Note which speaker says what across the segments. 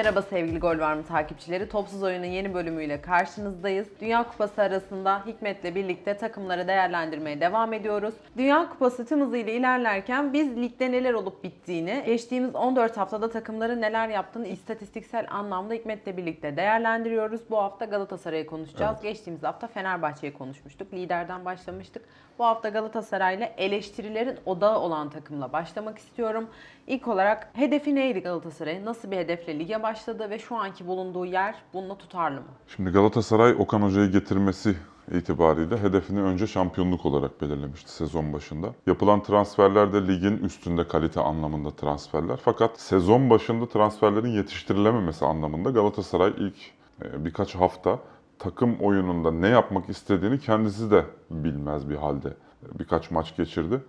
Speaker 1: Merhaba sevgili Gol Var mı takipçileri. Topsuz Oyun'un yeni bölümüyle karşınızdayız. Dünya Kupası arasında Hikmet'le birlikte takımları değerlendirmeye devam ediyoruz. Dünya Kupası tüm hızıyla ilerlerken biz ligde neler olup bittiğini, geçtiğimiz 14 haftada takımların neler yaptığını istatistiksel anlamda Hikmet'le birlikte değerlendiriyoruz. Bu hafta Galatasaray'ı konuşacağız. Geçtiğimiz hafta Fenerbahçe'yi konuşmuştuk. Liderden başlamıştık. Bu hafta Galatasaray'la eleştirilerin odağı olan takımla başlamak istiyorum. İlk olarak hedefi neydi Galatasaray'ın? Nasıl bir hedefle lige başladı ve şu anki bulunduğu yer bununla tutarlı mı?
Speaker 2: Şimdi Galatasaray Okan Hoca'yı getirmesi itibariyle hedefini önce şampiyonluk olarak belirlemişti sezon başında. Yapılan transferler de ligin üstünde kalite anlamında transferler. Fakat sezon başında transferlerin yetiştirilememesi anlamında Galatasaray ilk e, birkaç hafta takım oyununda ne yapmak istediğini kendisi de bilmez bir halde birkaç maç geçirdi.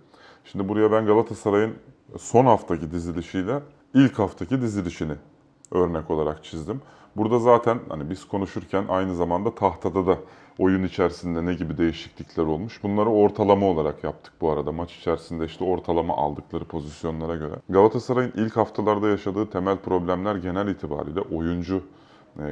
Speaker 2: Şimdi buraya ben Galatasaray'ın son haftaki dizilişiyle ilk haftaki dizilişini örnek olarak çizdim. Burada zaten hani biz konuşurken aynı zamanda tahtada da oyun içerisinde ne gibi değişiklikler olmuş. Bunları ortalama olarak yaptık bu arada. Maç içerisinde işte ortalama aldıkları pozisyonlara göre. Galatasaray'ın ilk haftalarda yaşadığı temel problemler genel itibariyle oyuncu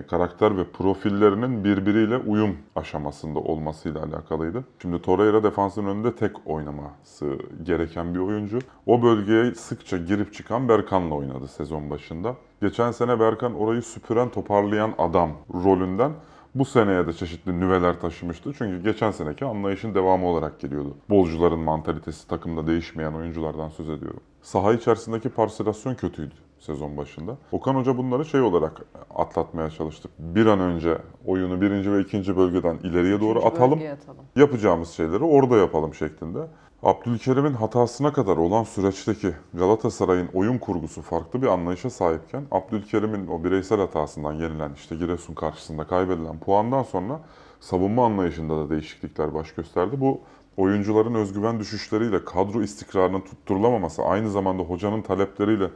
Speaker 2: karakter ve profillerinin birbiriyle uyum aşamasında olmasıyla alakalıydı. Şimdi Torreira defansın önünde tek oynaması gereken bir oyuncu. O bölgeye sıkça girip çıkan Berkan'la oynadı sezon başında. Geçen sene Berkan orayı süpüren, toparlayan adam rolünden bu seneye de çeşitli nüveler taşımıştı. Çünkü geçen seneki anlayışın devamı olarak geliyordu. Bolcuların mantalitesi, takımda değişmeyen oyunculardan söz ediyorum. Saha içerisindeki parselasyon kötüydü sezon başında. Okan Hoca bunları şey olarak atlatmaya çalıştı. Bir an önce oyunu birinci ve ikinci bölgeden ileriye doğru
Speaker 1: Üçüncü
Speaker 2: atalım.
Speaker 1: atalım.
Speaker 2: Yapacağımız şeyleri orada yapalım şeklinde. Abdülkerim'in hatasına kadar olan süreçteki Galatasaray'ın oyun kurgusu farklı bir anlayışa sahipken Abdülkerim'in o bireysel hatasından yenilen işte Giresun karşısında kaybedilen puandan sonra savunma anlayışında da değişiklikler baş gösterdi. Bu oyuncuların özgüven düşüşleriyle kadro istikrarının tutturulamaması aynı zamanda hocanın talepleriyle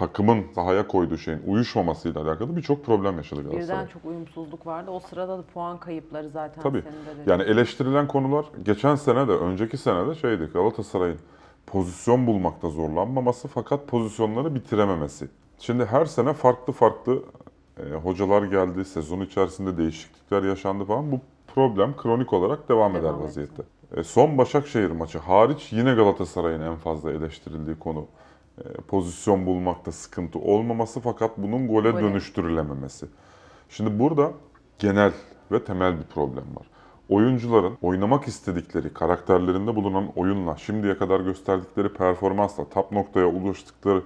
Speaker 2: takımın sahaya koyduğu şeyin uyuşmamasıyla alakalı birçok problem yaşadı Galatasaray.
Speaker 1: Birden çok uyumsuzluk vardı. O sırada da puan kayıpları zaten
Speaker 2: Tabii.
Speaker 1: senin de dediğin.
Speaker 2: Yani eleştirilen konular geçen sene de önceki sene de şeydi Galatasaray'ın pozisyon bulmakta zorlanmaması fakat pozisyonları bitirememesi. Şimdi her sene farklı farklı e, hocalar geldi, sezon içerisinde değişiklikler yaşandı falan. Bu problem kronik olarak devam, eder
Speaker 1: Devam etti.
Speaker 2: vaziyette. E, son Başakşehir maçı hariç yine Galatasaray'ın en fazla eleştirildiği konu pozisyon bulmakta sıkıntı olmaması fakat bunun gole
Speaker 1: Gole.
Speaker 2: dönüştürülememesi. Şimdi burada genel ve temel bir problem var. Oyuncuların oynamak istedikleri, karakterlerinde bulunan oyunla, şimdiye kadar gösterdikleri performansla, tap noktaya ulaştıkları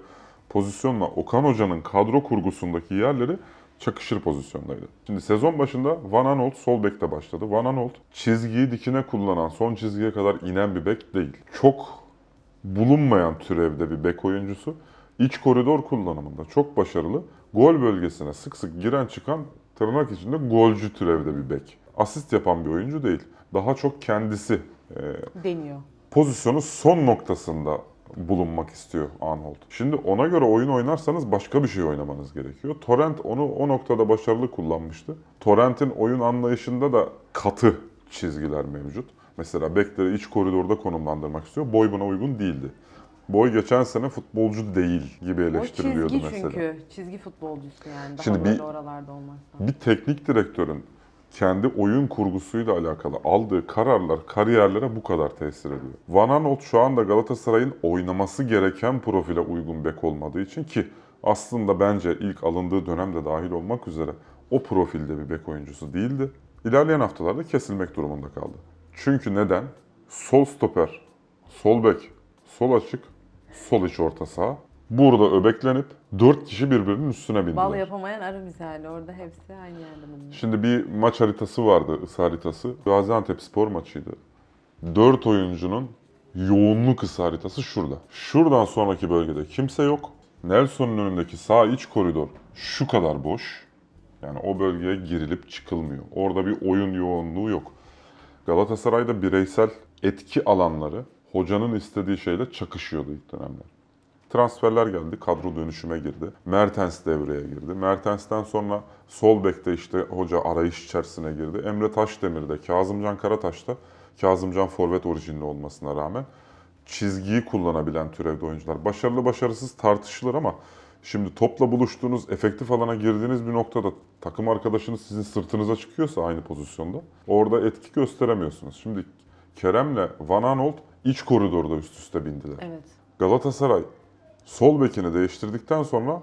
Speaker 2: pozisyonla Okan Hoca'nın kadro kurgusundaki yerleri çakışır pozisyondaydı. Şimdi sezon başında Van Aanholt sol bekte başladı. Van Aanholt çizgiyi dikine kullanan, son çizgiye kadar inen bir bek değil. Çok bulunmayan türevde bir bek oyuncusu. İç koridor kullanımında çok başarılı. Gol bölgesine sık sık giren çıkan tırnak içinde golcü türevde bir bek. Asist yapan bir oyuncu değil. Daha çok kendisi e,
Speaker 1: deniyor.
Speaker 2: pozisyonu son noktasında bulunmak istiyor Anhold. Şimdi ona göre oyun oynarsanız başka bir şey oynamanız gerekiyor. Torrent onu o noktada başarılı kullanmıştı. Torrent'in oyun anlayışında da katı çizgiler mevcut. Mesela bekleri iç koridorda konumlandırmak istiyor. Boy buna uygun değildi. Boy geçen sene futbolcu değil gibi
Speaker 1: O
Speaker 2: eleştiriliyordu
Speaker 1: çizgi
Speaker 2: mesela.
Speaker 1: çünkü. Çizgi futbolcusu yani. Daha
Speaker 2: Şimdi bir-
Speaker 1: oralarda olmaz.
Speaker 2: Bir teknik direktörün kendi oyun kurgusuyla alakalı aldığı kararlar kariyerlere bu kadar tesir ediyor. Van Aanholt şu anda Galatasaray'ın oynaması gereken profile uygun bek olmadığı için ki aslında bence ilk alındığı dönemde dahil olmak üzere o profilde bir bek oyuncusu değildi. İlerleyen haftalarda kesilmek durumunda kaldı. Çünkü neden? Sol stoper, sol bek, sol açık, sol iç orta saha. Burada öbeklenip dört kişi birbirinin üstüne bindiler.
Speaker 1: Bal yapamayan arı misali. Orada hepsi aynı yerde bulunuyor.
Speaker 2: Şimdi bir maç haritası vardı, ısı haritası. Gaziantep spor maçıydı. Dört oyuncunun yoğunluk ısı haritası şurada. Şuradan sonraki bölgede kimse yok. Nelson'un önündeki sağ iç koridor şu kadar boş. Yani o bölgeye girilip çıkılmıyor. Orada bir oyun yoğunluğu yok. Galatasaray'da bireysel etki alanları hocanın istediği şeyle çakışıyordu ilk dönemler. Transferler geldi, kadro dönüşüme girdi. Mertens devreye girdi. Mertens'ten sonra sol bekte işte hoca arayış içerisine girdi. Emre Taşdemir de, Kazımcan Karataş da, Kazımcan forvet orijinli olmasına rağmen çizgiyi kullanabilen türevde oyuncular. Başarılı başarısız tartışılır ama Şimdi topla buluştuğunuz, efektif alana girdiğiniz bir noktada takım arkadaşınız sizin sırtınıza çıkıyorsa aynı pozisyonda orada etki gösteremiyorsunuz. Şimdi Kerem'le Van Aanholt iç koridorda üst üste bindiler.
Speaker 1: Evet.
Speaker 2: Galatasaray sol bekini değiştirdikten sonra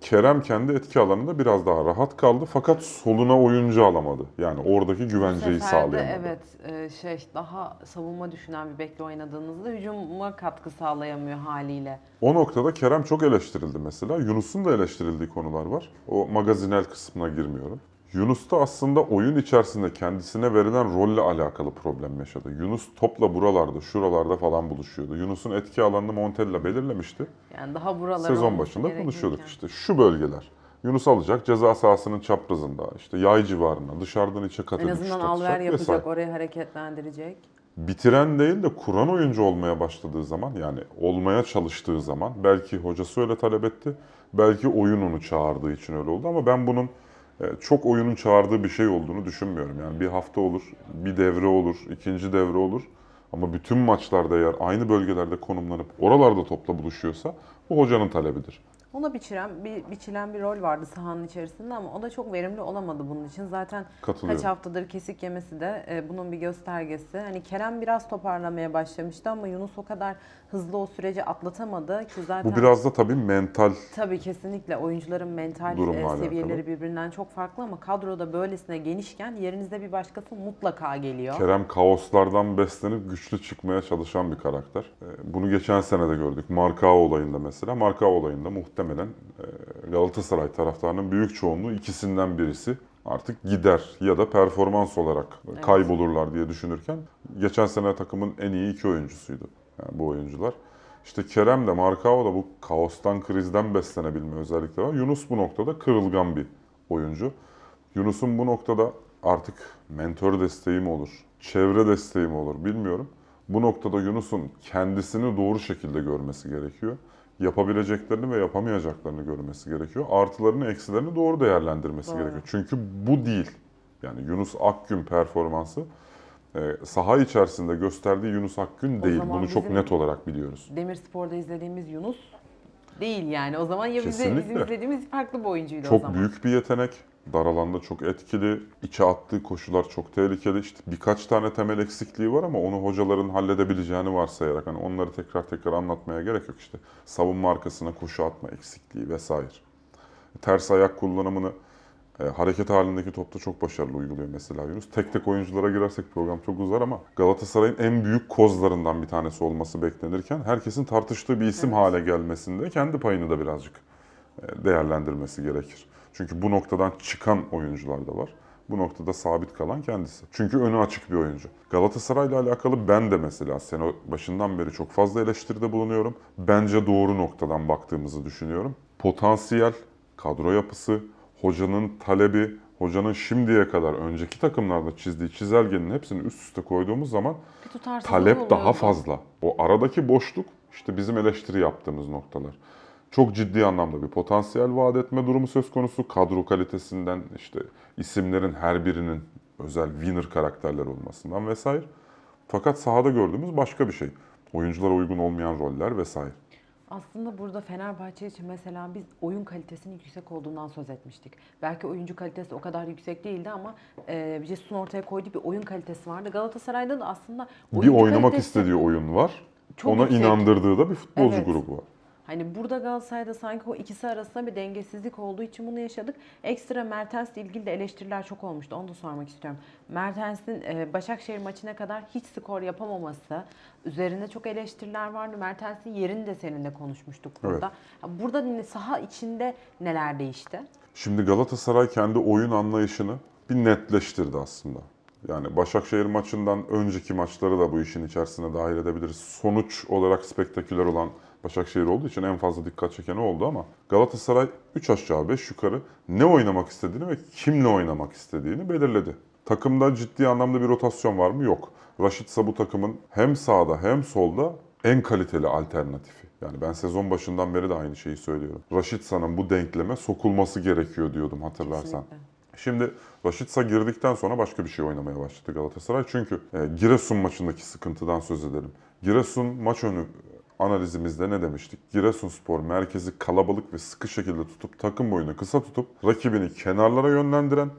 Speaker 2: Kerem kendi etki alanında biraz daha rahat kaldı fakat soluna oyuncu alamadı. Yani oradaki güvenceyi
Speaker 1: de
Speaker 2: sağlayamadı.
Speaker 1: evet e, şey daha savunma düşünen bir bekle oynadığınızda hücuma katkı sağlayamıyor haliyle.
Speaker 2: O noktada Kerem çok eleştirildi mesela. Yunus'un da eleştirildiği konular var. O magazinel kısmına girmiyorum. Yunus da aslında oyun içerisinde kendisine verilen rolle alakalı problem yaşadı. Yunus topla buralarda, şuralarda falan buluşuyordu. Yunus'un etki alanını Montella belirlemişti.
Speaker 1: Yani daha buralara
Speaker 2: Sezon başında konuşuyorduk işte. Şu bölgeler. Yunus alacak ceza sahasının çaprazında, işte yay civarına, dışarıdan içe kat
Speaker 1: En azından alver yapacak,
Speaker 2: vesaire.
Speaker 1: orayı hareketlendirecek.
Speaker 2: bitiren değil de kuran oyuncu olmaya başladığı zaman yani olmaya çalıştığı zaman belki hocası öyle talep etti. Belki oyun onu çağırdığı için öyle oldu ama ben bunun çok oyunun çağırdığı bir şey olduğunu düşünmüyorum. Yani bir hafta olur, bir devre olur, ikinci devre olur. Ama bütün maçlarda eğer aynı bölgelerde konumlanıp oralarda topla buluşuyorsa bu hocanın talebidir.
Speaker 1: Ona biçilen bir biçilen bir rol vardı sahanın içerisinde ama o da çok verimli olamadı bunun için. Zaten kaç haftadır kesik yemesi de e, bunun bir göstergesi. Hani Kerem biraz toparlamaya başlamıştı ama Yunus o kadar hızlı o süreci atlatamadı ki zaten
Speaker 2: Bu biraz da tabii mental
Speaker 1: Tabii kesinlikle oyuncuların mental
Speaker 2: Durumla
Speaker 1: e,
Speaker 2: alakalı.
Speaker 1: seviyeleri birbirinden çok farklı ama kadroda böylesine genişken yerinizde bir başkası mutlaka geliyor.
Speaker 2: Kerem kaoslardan beslenip güçlü çıkmaya çalışan bir karakter. Ee, Bunu geçen sene de gördük. Markao olayında mesela. Markao olayında muhtemelen e, Galatasaray taraftarının büyük çoğunluğu ikisinden birisi artık gider ya da performans olarak
Speaker 1: Evet.
Speaker 2: kaybolurlar diye düşünürken geçen sene takımın en iyi iki oyuncusuydu bu oyuncular. İşte Kerem de Markao da bu kaostan, krizden beslenebilme özellikleri var. Yunus bu noktada kırılgan bir oyuncu. Yunus'un bu noktada artık mentor desteği mi olur, çevre desteği mi olur bilmiyorum. Bu noktada Yunus'un kendisini doğru şekilde görmesi gerekiyor. Yapabileceklerini ve yapamayacaklarını görmesi gerekiyor. Artılarını, eksilerini doğru değerlendirmesi
Speaker 1: Doğru.
Speaker 2: gerekiyor. Çünkü bu değil. Yani Yunus Akgün performansı saha içerisinde gösterdiği Yunus Akgün
Speaker 1: O
Speaker 2: değil. Bunu çok net olarak biliyoruz.
Speaker 1: Demirspor'da izlediğimiz Yunus değil yani. O zaman ya bize bizim izlediğimiz farklı bir oyuncuydu o
Speaker 2: Çok
Speaker 1: zaman.
Speaker 2: büyük bir yetenek. Dar alanda çok etkili. İçe attığı koşular çok tehlikeli. İşte birkaç tane temel eksikliği var ama onu hocaların halledebileceğini varsayarak hani onları tekrar tekrar anlatmaya gerek yok işte. Savunma arkasına koşu atma eksikliği vesaire. Ters ayak kullanımını e, hareket halindeki topta çok başarılı uyguluyor mesela Yunus. Tek tek oyunculara girersek program çok uzar ama Galatasaray'ın en büyük kozlarından bir tanesi olması beklenirken herkesin tartıştığı bir isim
Speaker 1: Evet.
Speaker 2: hale gelmesinde kendi payını da birazcık e, değerlendirmesi gerekir. Çünkü bu noktadan çıkan oyuncular da var. Bu noktada sabit kalan kendisi. Çünkü önü açık bir oyuncu. Galatasaray'la alakalı ben de mesela sene başından beri çok fazla eleştiride bulunuyorum. Bence doğru noktadan baktığımızı düşünüyorum. Potansiyel, kadro yapısı, hocanın talebi, hocanın şimdiye kadar önceki takımlarda çizdiği çizelgenin hepsini üst üste koyduğumuz zaman talep daha fazla. O aradaki boşluk işte bizim eleştiri yaptığımız noktalar. Çok ciddi anlamda bir potansiyel vaat etme durumu söz konusu. Kadro kalitesinden işte isimlerin her birinin özel winner karakterler olmasından vesaire. Fakat sahada gördüğümüz başka bir şey. Oyunculara uygun olmayan roller vesaire.
Speaker 1: Aslında burada Fenerbahçe için mesela biz oyun kalitesinin yüksek olduğundan söz etmiştik. Belki oyuncu kalitesi o kadar yüksek değildi ama e, Jesus'un ortaya koyduğu bir oyun kalitesi vardı. Galatasaray'da da aslında
Speaker 2: Bir oynamak
Speaker 1: kalitesi
Speaker 2: istediği oyun var.
Speaker 1: çok
Speaker 2: Ona
Speaker 1: yüksek.
Speaker 2: inandırdığı da bir futbolcu
Speaker 1: Evet.
Speaker 2: grubu var.
Speaker 1: Hani burada Galatasaray'da sanki o ikisi arasında bir dengesizlik olduğu için bunu yaşadık. Ekstra Mertens'le ilgili de eleştiriler çok olmuştu. Onu da sormak istiyorum. Mertens'in e, Başakşehir maçına kadar hiç skor yapamaması üzerinde çok eleştiriler vardı. Mertens'in yerini de seninle konuşmuştuk burada. Ha, Burada ne- saha içinde neler değişti?
Speaker 2: Şimdi Galatasaray kendi oyun anlayışını bir netleştirdi aslında. Yani Başakşehir maçından önceki maçları da bu işin içerisine dahil edebiliriz. Sonuç olarak spektaküler olan Başakşehir olduğu için en fazla dikkat çeken o oldu ama Galatasaray 3 aşağı 5 yukarı ne oynamak istediğini ve kimle oynamak istediğini belirledi. Takımda ciddi anlamda bir rotasyon var mı? Yok. Raşitsa bu takımın hem sağda hem solda en kaliteli alternatifi. Yani ben sezon başından beri de aynı şeyi söylüyorum. Raşitsa'nın bu denkleme sokulması gerekiyor diyordum hatırlarsan.
Speaker 1: Kesinlikle.
Speaker 2: Şimdi Raşitsa girdikten sonra başka bir şey oynamaya başladı Galatasaray. Çünkü e, Giresun maçındaki sıkıntıdan söz edelim. Giresun maç önü analizimizde ne demiştik? Giresunspor merkezi kalabalık ve sıkı şekilde tutup takım boyunu kısa tutup rakibini kenarlara yönlendiren,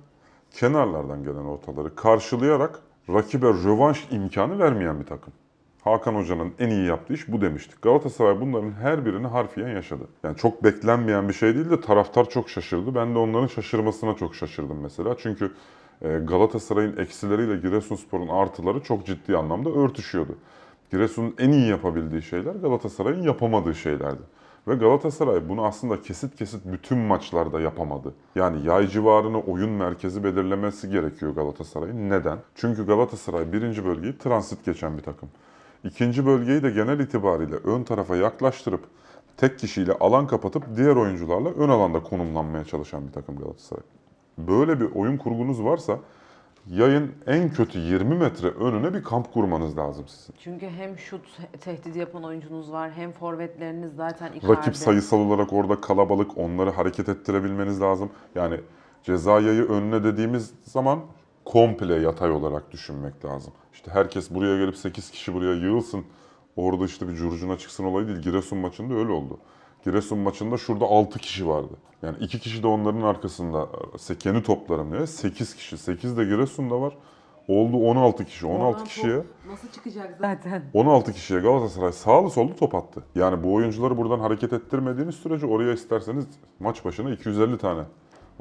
Speaker 2: kenarlardan gelen ortaları karşılayarak rakibe rövanş imkanı vermeyen bir takım. Hakan Hoca'nın en iyi yaptığı iş bu demiştik. Galatasaray bunların her birini harfiyen yaşadı. Yani çok beklenmeyen bir şey değil de taraftar çok şaşırdı. Ben de onların şaşırmasına çok şaşırdım mesela. Çünkü e, Galatasaray'ın eksileriyle Giresunspor'un artıları çok ciddi anlamda örtüşüyordu. Giresun'un en iyi yapabildiği şeyler Galatasaray'ın yapamadığı şeylerdi. Ve Galatasaray bunu aslında kesit kesit bütün maçlarda yapamadı. Yani yay civarını oyun merkezi belirlemesi gerekiyor Galatasaray'ın. Neden? Çünkü Galatasaray birinci bölgeyi transit geçen bir takım. İkinci bölgeyi de genel itibariyle ön tarafa yaklaştırıp tek kişiyle alan kapatıp diğer oyuncularla ön alanda konumlanmaya çalışan bir takım Galatasaray. Böyle bir oyun kurgunuz varsa yayın en kötü 20 metre önüne bir kamp kurmanız lazım sizin.
Speaker 1: Çünkü hem şut tehdidi yapan oyuncunuz var hem forvetleriniz zaten Icardi.
Speaker 2: Rakip sayısal olarak orada kalabalık, onları hareket ettirebilmeniz lazım. Yani ceza yayı önüne dediğimiz zaman komple yatay olarak düşünmek lazım. İşte herkes buraya gelip 8 kişi buraya yığılsın, orada işte bir curcuna çıksın olayı değil. Giresun maçında öyle oldu. Giresun maçında şurada 6 kişi vardı. Yani 2 kişi de onların arkasında sekeni toplarım diye 8 kişi. 8 de Giresun'da var. Oldu 16 kişi. 16
Speaker 1: Oradan top
Speaker 2: kişiye
Speaker 1: Nasıl çıkacak zaten?
Speaker 2: 16 kişiye Galatasaray sağlı sollu top attı. Yani bu oyuncuları buradan hareket ettirmediğiniz sürece oraya isterseniz maç başına 250 tane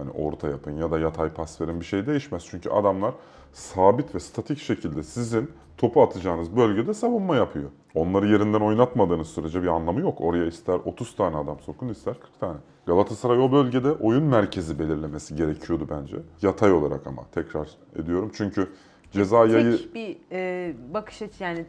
Speaker 2: hani orta yapın ya da yatay pas verin bir şey değişmez. Çünkü adamlar sabit ve statik şekilde sizin topu atacağınız bölgede savunma yapıyor. Onları yerinden oynatmadığınız sürece bir anlamı yok. Oraya ister 30 tane adam sokun ister 40 tane. Galatasaray o bölgede oyun merkezi belirlemesi gerekiyordu bence. Yatay olarak ama tekrar ediyorum. Çünkü ceza yayı...
Speaker 1: Tek bir e, bakış açı yani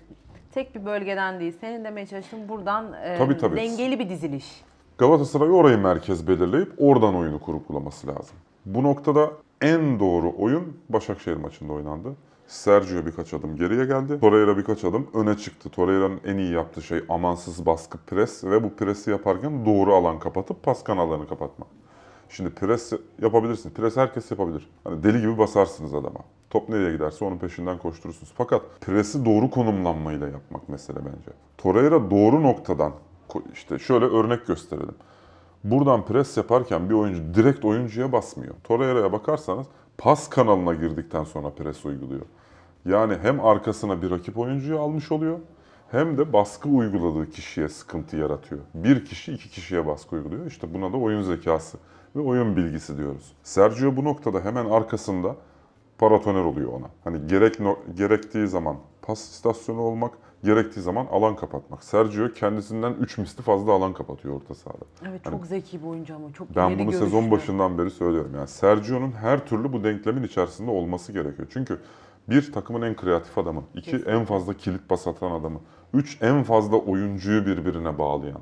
Speaker 1: tek bir bölgeden değil. Senin demeye çalıştığın buradan e,
Speaker 2: Tabii, tabii.
Speaker 1: dengeli bir diziliş.
Speaker 2: Galatasaray orayı merkez belirleyip oradan oyunu kurgulaması lazım. Bu noktada en doğru oyun Başakşehir maçında oynandı. Sergio birkaç adım geriye geldi. Torreira birkaç adım öne çıktı. Torreira'nın en iyi yaptığı şey amansız baskı pres ve bu presi yaparken doğru alan kapatıp pas kanallarını kapatmak. Şimdi pres yapabilirsiniz. Pres herkes yapabilir. Hani deli gibi basarsınız adama. Top nereye giderse onun peşinden koşturursunuz. Fakat presi doğru konumlanmayla yapmak mesele bence. Torreira doğru noktadan işte şöyle örnek gösterelim. Buradan pres yaparken bir oyuncu direkt oyuncuya basmıyor. Torreira'ya bakarsanız pas kanalına girdikten sonra pres uyguluyor. Yani hem arkasına bir rakip oyuncuyu almış oluyor hem de baskı uyguladığı kişiye sıkıntı yaratıyor. Bir kişi iki kişiye baskı uyguluyor. İşte buna da oyun zekası ve oyun bilgisi diyoruz. Sergio bu noktada hemen arkasında paratoner oluyor ona. Hani gerek gerektiği zaman pas istasyonu olmak, gerektiği zaman alan kapatmak. Sergio kendisinden 3 misli fazla alan kapatıyor orta sahada.
Speaker 1: Evet çok zeki bir oyuncu ama çok
Speaker 2: Ben bunu
Speaker 1: görüşlü.
Speaker 2: sezon başından beri söylüyorum. Yani Sergio'nun her türlü bu denklemin içerisinde olması gerekiyor. Çünkü bir takımın en kreatif adamı, iki
Speaker 1: Kesinlikle.
Speaker 2: en fazla kilit pas atan adamı, üç en fazla oyuncuyu birbirine bağlayan.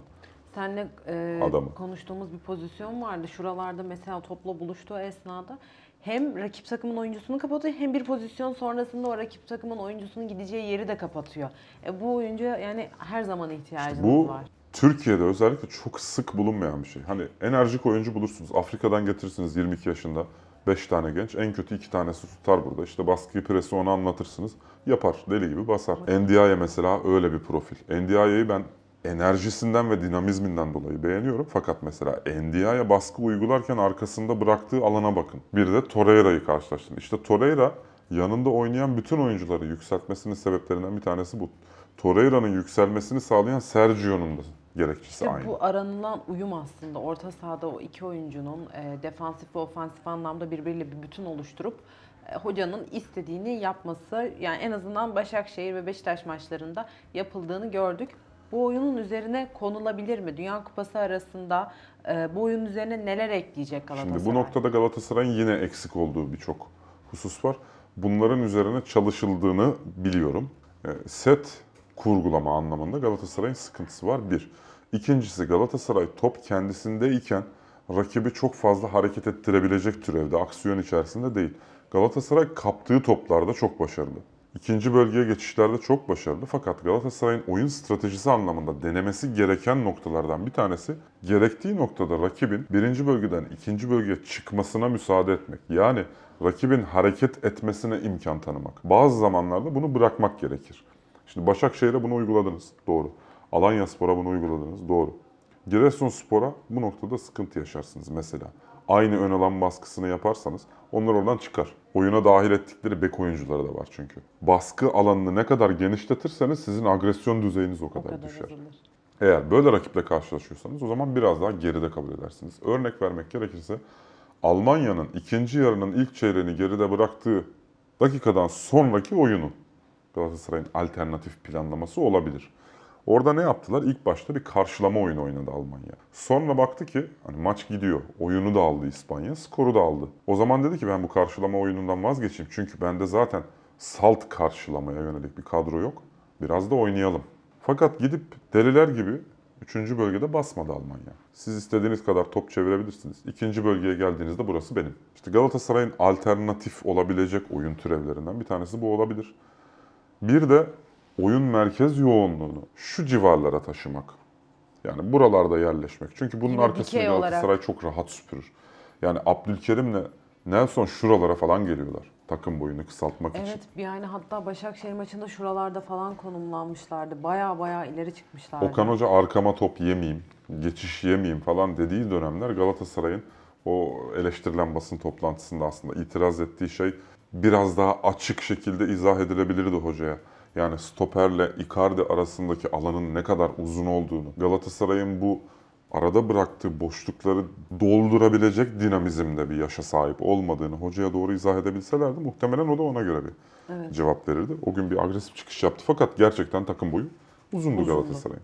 Speaker 1: Seninle e,
Speaker 2: Adamı.
Speaker 1: konuştuğumuz bir pozisyon vardı. Şuralarda mesela topla buluştuğu esnada hem rakip takımın oyuncusunu kapatıyor hem bir pozisyon sonrasında o rakip takımın oyuncusunun gideceği yeri de kapatıyor. E, bu oyuncuya yani her zaman ihtiyacımız
Speaker 2: Bu
Speaker 1: var.
Speaker 2: Türkiye'de özellikle çok sık bulunmayan bir şey. Hani enerjik oyuncu bulursunuz. Afrika'dan getirirsiniz 22 yaşında. 5 tane genç. En kötü 2 tanesi tutar burada. İşte baskıyı presi ona anlatırsınız. Yapar. Deli gibi basar. Ndiaye mesela öyle bir profil. Ndiaye'yi ben enerjisinden ve dinamizminden dolayı beğeniyorum. Fakat mesela Ndiaye baskı uygularken arkasında bıraktığı alana bakın. Bir de Torreira'yı karşılaştırın. İşte Torreira yanında oynayan bütün oyuncuları yükseltmesinin sebeplerinden bir tanesi bu. Torreira'nın yükselmesini sağlayan Sergio'nun da gerekçesi
Speaker 1: İşte
Speaker 2: aynı.
Speaker 1: bu aranılan uyum aslında orta sahada o iki oyuncunun e, defansif ve ofansif anlamda birbiriyle bir bütün oluşturup e, hocanın istediğini yapması yani en azından Başakşehir ve Beşiktaş maçlarında yapıldığını gördük. Bu oyunun üzerine konulabilir mi? Dünya Kupası arasında e, bu oyunun üzerine neler ekleyecek Galatasaray?
Speaker 2: Şimdi bu noktada Galatasaray'ın yine eksik olduğu birçok husus var. Bunların üzerine çalışıldığını biliyorum. E, Set kurgulama anlamında Galatasaray'ın sıkıntısı var bir. İkincisi Galatasaray top kendisindeyken rakibi çok fazla hareket ettirebilecek türevde, aksiyon içerisinde değil. Galatasaray kaptığı toplarda çok başarılı. İkinci bölgeye geçişlerde çok başarılı fakat Galatasaray'ın oyun stratejisi anlamında denemesi gereken noktalardan bir tanesi gerektiği noktada rakibin birinci bölgeden ikinci bölgeye çıkmasına müsaade etmek. Yani rakibin hareket etmesine imkan tanımak. Bazı zamanlarda bunu bırakmak gerekir. Şimdi Başakşehir'e bunu uyguladınız. Doğru. Alanya Spor'a bunu uyguladınız. Doğru. Giresunspor'a bu noktada sıkıntı yaşarsınız mesela. Aynı ön alan baskısını yaparsanız onlar oradan çıkar. Oyuna dahil ettikleri bek oyuncuları da var çünkü. Baskı alanını ne kadar genişletirseniz sizin agresyon düzeyiniz o
Speaker 1: O
Speaker 2: kadar,
Speaker 1: kadar
Speaker 2: düşer.
Speaker 1: azalır.
Speaker 2: Eğer böyle rakiple karşılaşıyorsanız o zaman biraz daha geride kabul edersiniz. Örnek vermek gerekirse Almanya'nın ikinci yarının ilk çeyreğini geride bıraktığı dakikadan sonraki oyunu Galatasaray'ın alternatif planlaması olabilir. Orada ne yaptılar? İlk başta bir karşılama oyunu oynadı Almanya. Sonra baktı ki hani maç gidiyor. Oyunu da aldı İspanya, skoru da aldı. O zaman dedi ki ben bu karşılama oyunundan vazgeçeyim. Çünkü bende zaten salt karşılamaya yönelik bir kadro yok. Biraz da oynayalım. Fakat gidip deliler gibi 3. bölgede basmadı Almanya. Siz istediğiniz kadar top çevirebilirsiniz. İkinci bölgeye geldiğinizde burası benim. İşte Galatasaray'ın alternatif olabilecek oyun türevlerinden bir tanesi bu olabilir. Bir de oyun merkez yoğunluğunu şu civarlara taşımak. Yani buralarda yerleşmek. Çünkü bunun
Speaker 1: Yine
Speaker 2: arkasında
Speaker 1: dikey olarak.
Speaker 2: Galatasaray çok rahat süpürür. Yani Abdülkerim'le Nelson şuralara falan geliyorlar. Takım boyunu kısaltmak için.
Speaker 1: Evet yani hatta Başakşehir maçında şuralarda falan konumlanmışlardı. Baya baya ileri çıkmışlardı.
Speaker 2: Okan Hoca arkama top yemeyeyim, geçiş yemeyeyim falan dediği dönemler Galatasaray'ın o eleştirilen basın toplantısında aslında itiraz ettiği şey biraz daha açık şekilde izah edilebilirdi hocaya. Yani stoperle Icardi arasındaki alanın ne kadar uzun olduğunu, Galatasaray'ın bu arada bıraktığı boşlukları doldurabilecek dinamizmde bir yaşa sahip olmadığını hocaya doğru izah edebilselerdi muhtemelen o da ona göre bir
Speaker 1: Evet.
Speaker 2: cevap verirdi. O gün bir agresif çıkış yaptı fakat gerçekten takım boyu uzundu,
Speaker 1: Uzundu.
Speaker 2: Galatasaray'ın.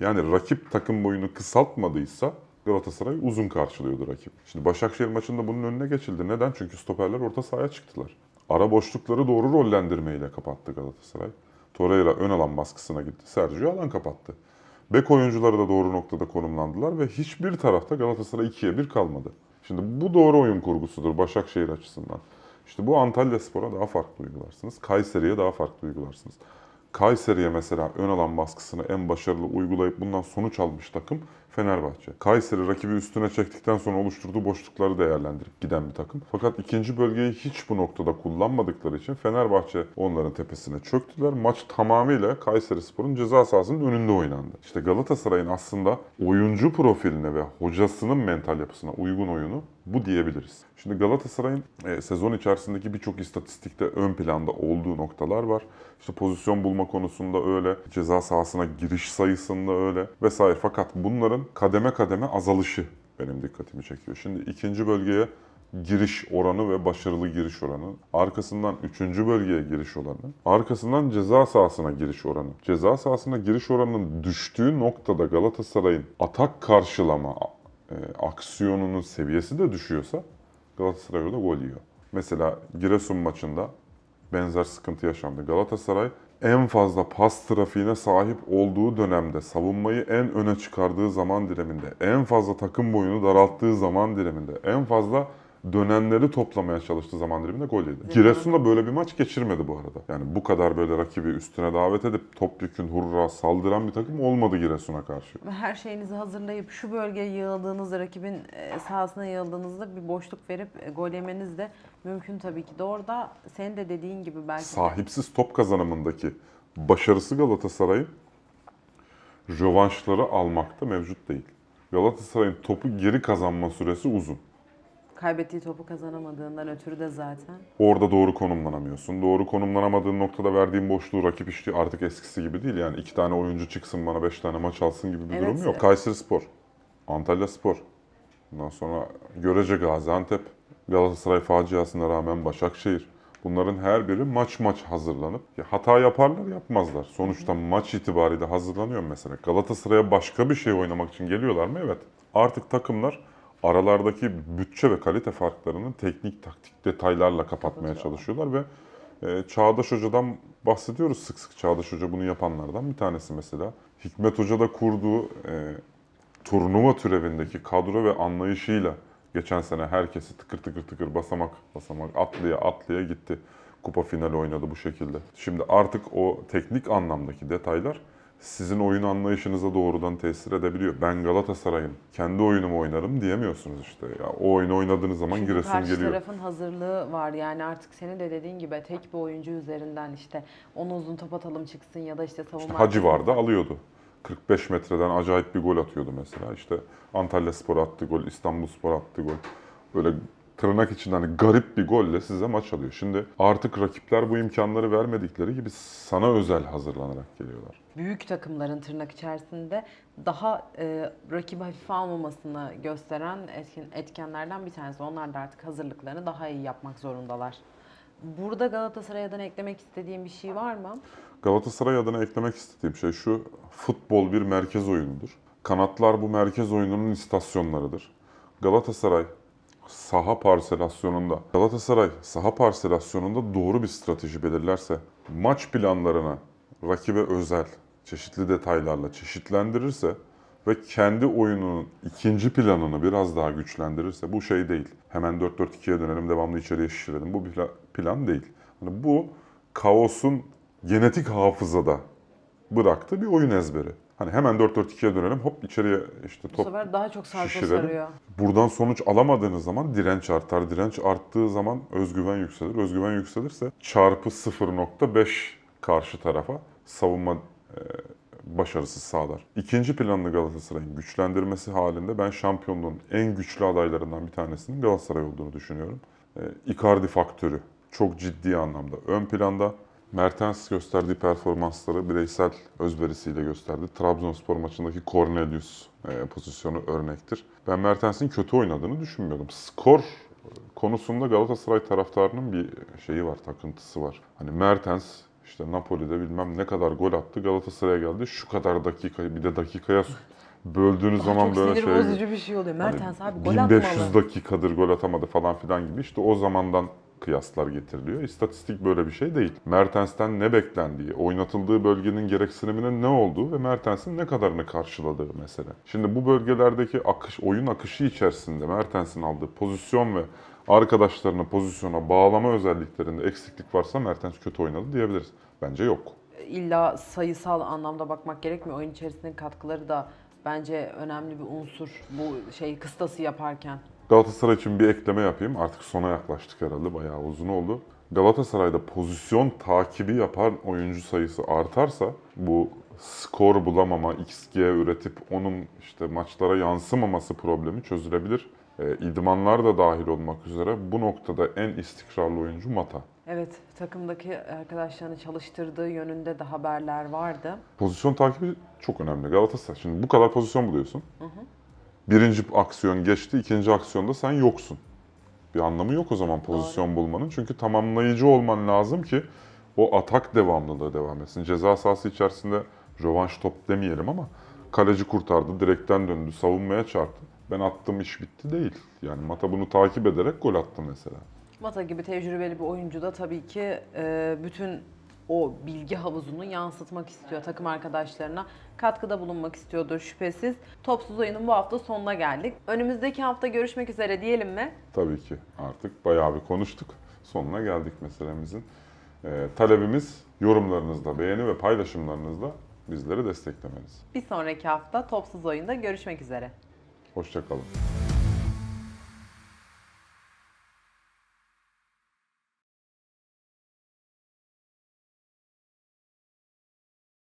Speaker 2: Yani rakip takım boyunu kısaltmadıysa Galatasaray uzun karşılıyordu rakip. Şimdi Başakşehir maçında bunun önüne geçildi. Neden? Çünkü stoperler orta sahaya çıktılar. Ara boşlukları doğru rollendirmeyle kapattı Galatasaray. Torreira ön alan baskısına gitti. Sergio alan kapattı. Bek oyuncuları da doğru noktada konumlandılar ve hiçbir tarafta Galatasaray 2'ye 1 kalmadı. Şimdi bu doğru oyun kurgusudur Başakşehir açısından. İşte bu Antalya Spor'a daha farklı uygularsınız. Kayseri'ye daha farklı uygularsınız. Kayseri'ye mesela ön alan baskısını en başarılı uygulayıp bundan sonuç almış takım Fenerbahçe. Kayseri rakibi üstüne çektikten sonra oluşturduğu boşlukları değerlendirip giden bir takım. Fakat ikinci bölgeyi hiç bu noktada kullanmadıkları için Fenerbahçe onların tepesine çöktüler. Maç tamamıyla Kayseri Spor'un ceza sahasının önünde oynandı. İşte Galatasaray'ın aslında oyuncu profiline ve hocasının mental yapısına uygun oyunu bu diyebiliriz. Şimdi Galatasaray'ın e, sezon içerisindeki birçok istatistikte ön planda olduğu noktalar var. İşte pozisyon bulma konusunda öyle, ceza sahasına giriş sayısında öyle vesaire. Fakat bunların kademe kademe azalışı benim dikkatimi çekiyor. Şimdi ikinci bölgeye giriş oranı ve başarılı giriş oranı, arkasından üçüncü bölgeye giriş oranı, arkasından ceza sahasına giriş oranı. Ceza sahasına giriş oranının düştüğü noktada Galatasaray'ın atak karşılama e, aksiyonunun seviyesi de düşüyorsa Galatasaray orada gol yiyor. Mesela Giresun maçında benzer sıkıntı yaşandı. Galatasaray en fazla pas trafiğine sahip olduğu dönemde, savunmayı en öne çıkardığı zaman diliminde, en fazla takım boyunu daralttığı zaman diliminde, en fazla dönenleri toplamaya çalıştığı zaman diliminde gol yedi. Giresun da böyle bir maç geçirmedi bu arada. Yani bu kadar böyle rakibi üstüne davet edip topyekün hurra saldıran bir takım olmadı Giresun'a karşı.
Speaker 1: Her şeyinizi hazırlayıp şu bölgeye yığıldığınızda, rakibin e, sahasına yığıldığınızda bir boşluk verip e, gol yemeniz de mümkün tabii ki de orada senin de dediğin gibi belki
Speaker 2: sahipsiz top kazanımındaki başarısı Galatasaray'ın rövanşları almakta mevcut değil. Galatasaray'ın topu geri kazanma süresi uzun.
Speaker 1: Kaybettiği topu kazanamadığından ötürü de zaten.
Speaker 2: Orada doğru konumlanamıyorsun. Doğru konumlanamadığın noktada verdiğin boşluğu rakip işte artık eskisi gibi değil. Yani iki tane oyuncu çıksın bana beş tane maç alsın gibi bir
Speaker 1: Evet.
Speaker 2: durum yok. Kayseri Spor, Antalya Spor, ondan sonra Görece Gaziantep, Galatasaray faciasına rağmen Başakşehir. Bunların her biri maç maç hazırlanıp ya hata yaparlar yapmazlar. Sonuçta maç itibariyle hazırlanıyor mesela. Galatasaray'a başka bir şey oynamak için geliyorlar mı? Evet. Artık takımlar aralardaki bütçe ve kalite farklarını teknik taktik detaylarla kapatmaya çalışıyorlar ve e, Çağdaş Hoca'dan bahsediyoruz sık sık. Çağdaş Hoca bunu yapanlardan bir tanesi mesela. Hikmet Hoca da kurduğu e, turnuva türevindeki kadro ve anlayışıyla geçen sene herkesi tıkır tıkır tıkır basamak basamak atlaya atlaya gitti. Kupa finali oynadı bu şekilde. Şimdi artık o teknik anlamdaki detaylar sizin oyun anlayışınıza doğrudan tesir edebiliyor. Ben Galatasaray'ın kendi oyunumu oynarım diyemiyorsunuz işte. Ya o oyunu oynadığınız zaman
Speaker 1: Çünkü
Speaker 2: Giresun
Speaker 1: karşı
Speaker 2: geliyor.
Speaker 1: tarafın hazırlığı var. Yani artık senin de dediğin gibi tek bir oyuncu üzerinden işte onu uzun top atalım çıksın ya da işte savunma
Speaker 2: İşte Hacı vardı alıyordu. 45 metreden acayip bir gol atıyordu mesela. İşte Antalya Spor attı gol, İstanbul Spor attı gol. Böyle tırnak içinde hani garip bir golle size maç alıyor. Şimdi artık rakipler bu imkanları vermedikleri gibi sana özel hazırlanarak geliyorlar.
Speaker 1: Büyük takımların tırnak içerisinde daha e, rakibi hafife almamasını gösteren etken, etkenlerden bir tanesi. Onlar da artık hazırlıklarını daha iyi yapmak zorundalar. Burada Galatasaray'dan eklemek istediğim bir şey var mı?
Speaker 2: Galatasaray adına eklemek istediğim şey şu, futbol bir merkez oyunudur. Kanatlar bu merkez oyununun istasyonlarıdır. Galatasaray saha parselasyonunda, Galatasaray saha parselasyonunda doğru bir strateji belirlerse, maç planlarına rakibe özel, çeşitli detaylarla çeşitlendirirse ve kendi oyununun ikinci planını biraz daha güçlendirirse bu şey değil. Hemen 4-4-2'ye dönelim, devamlı içeriye şişirelim. Bu bir pla- plan değil. Hani bu kaosun genetik hafızada bıraktığı bir oyun ezberi. Hani hemen 4-4-2'ye dönelim, hop içeriye işte
Speaker 1: Bu
Speaker 2: top
Speaker 1: sefer daha çok sarpa
Speaker 2: şişirelim.
Speaker 1: sarıyor.
Speaker 2: Buradan sonuç alamadığınız zaman direnç artar. Direnç arttığı zaman özgüven yükselir. Özgüven yükselirse çarpı 0.5 karşı tarafa savunma e, başarısı sağlar. İkinci planlı Galatasaray'ın güçlendirmesi halinde ben şampiyonluğun en güçlü adaylarından bir tanesinin Galatasaray olduğunu düşünüyorum. E, Icardi faktörü çok ciddi anlamda ön planda. Mertens gösterdiği performansları bireysel özverisiyle gösterdi. Trabzonspor maçındaki Cornelius e, pozisyonu örnektir. Ben Mertens'in kötü oynadığını düşünmüyordum. Skor konusunda Galatasaray taraftarının bir şeyi var, takıntısı var. Hani Mertens işte Napoli'de bilmem ne kadar gol attı Galatasaray'a geldi. Şu kadar dakika bir de dakikaya böldüğünüz
Speaker 1: Daha
Speaker 2: zaman
Speaker 1: çok
Speaker 2: böyle
Speaker 1: sinir
Speaker 2: şey
Speaker 1: bozucu bir şey oluyor. Mertens
Speaker 2: Hani
Speaker 1: abi gol
Speaker 2: 1500
Speaker 1: atmalı.
Speaker 2: dakikadır gol atamadı falan filan gibi işte o zamandan kıyaslar getiriliyor. İstatistik böyle bir şey değil. Mertens'ten ne beklendiği, oynatıldığı bölgenin gereksiniminin ne olduğu ve Mertens'in ne kadarını karşıladığı mesele. Şimdi bu bölgelerdeki akış, oyun akışı içerisinde Mertens'in aldığı pozisyon ve arkadaşlarını pozisyona bağlama özelliklerinde eksiklik varsa Mertens kötü oynadı diyebiliriz. Bence yok.
Speaker 1: İlla sayısal anlamda bakmak gerekmiyor. Oyun içerisindeki katkıları da bence önemli bir unsur bu şey kıstası yaparken.
Speaker 2: Galatasaray için bir ekleme yapayım. Artık sona yaklaştık herhalde. Bayağı uzun oldu. Galatasaray'da pozisyon takibi yapan oyuncu sayısı artarsa bu skor bulamama, XG üretip onun işte maçlara yansımaması problemi çözülebilir. E, idmanlar da dahil olmak üzere bu noktada en istikrarlı oyuncu Mata.
Speaker 1: Evet takımdaki arkadaşlarını çalıştırdığı yönünde de haberler vardı.
Speaker 2: Pozisyon takibi çok önemli. Galatasaray şimdi bu kadar pozisyon buluyorsun. Birinci aksiyon geçti, ikinci aksiyonda sen yoksun. Bir anlamı yok o zaman pozisyon bulmanın. Çünkü tamamlayıcı olman lazım ki o atak devamlılığı devam etsin. Ceza sahası içerisinde rövanş top demeyelim ama kaleci kurtardı, direkten döndü, savunmaya çarptı. Ben attım iş bitti değil. Yani Mata bunu takip ederek gol attı mesela.
Speaker 1: Mata gibi tecrübeli bir oyuncu da tabii ki e, bütün o bilgi havuzunu yansıtmak istiyor takım arkadaşlarına. Katkıda bulunmak istiyordur şüphesiz. Topsuz oyunun bu hafta sonuna geldik. Önümüzdeki hafta görüşmek üzere diyelim mi?
Speaker 2: Tabii ki artık bayağı bir konuştuk. Sonuna geldik meselemizin. Ee, talebimiz yorumlarınızla, beğeni ve paylaşımlarınızla bizleri desteklemeniz.
Speaker 1: Bir sonraki hafta Topsuz Oyun'da görüşmek üzere.
Speaker 2: Hoşçakalın.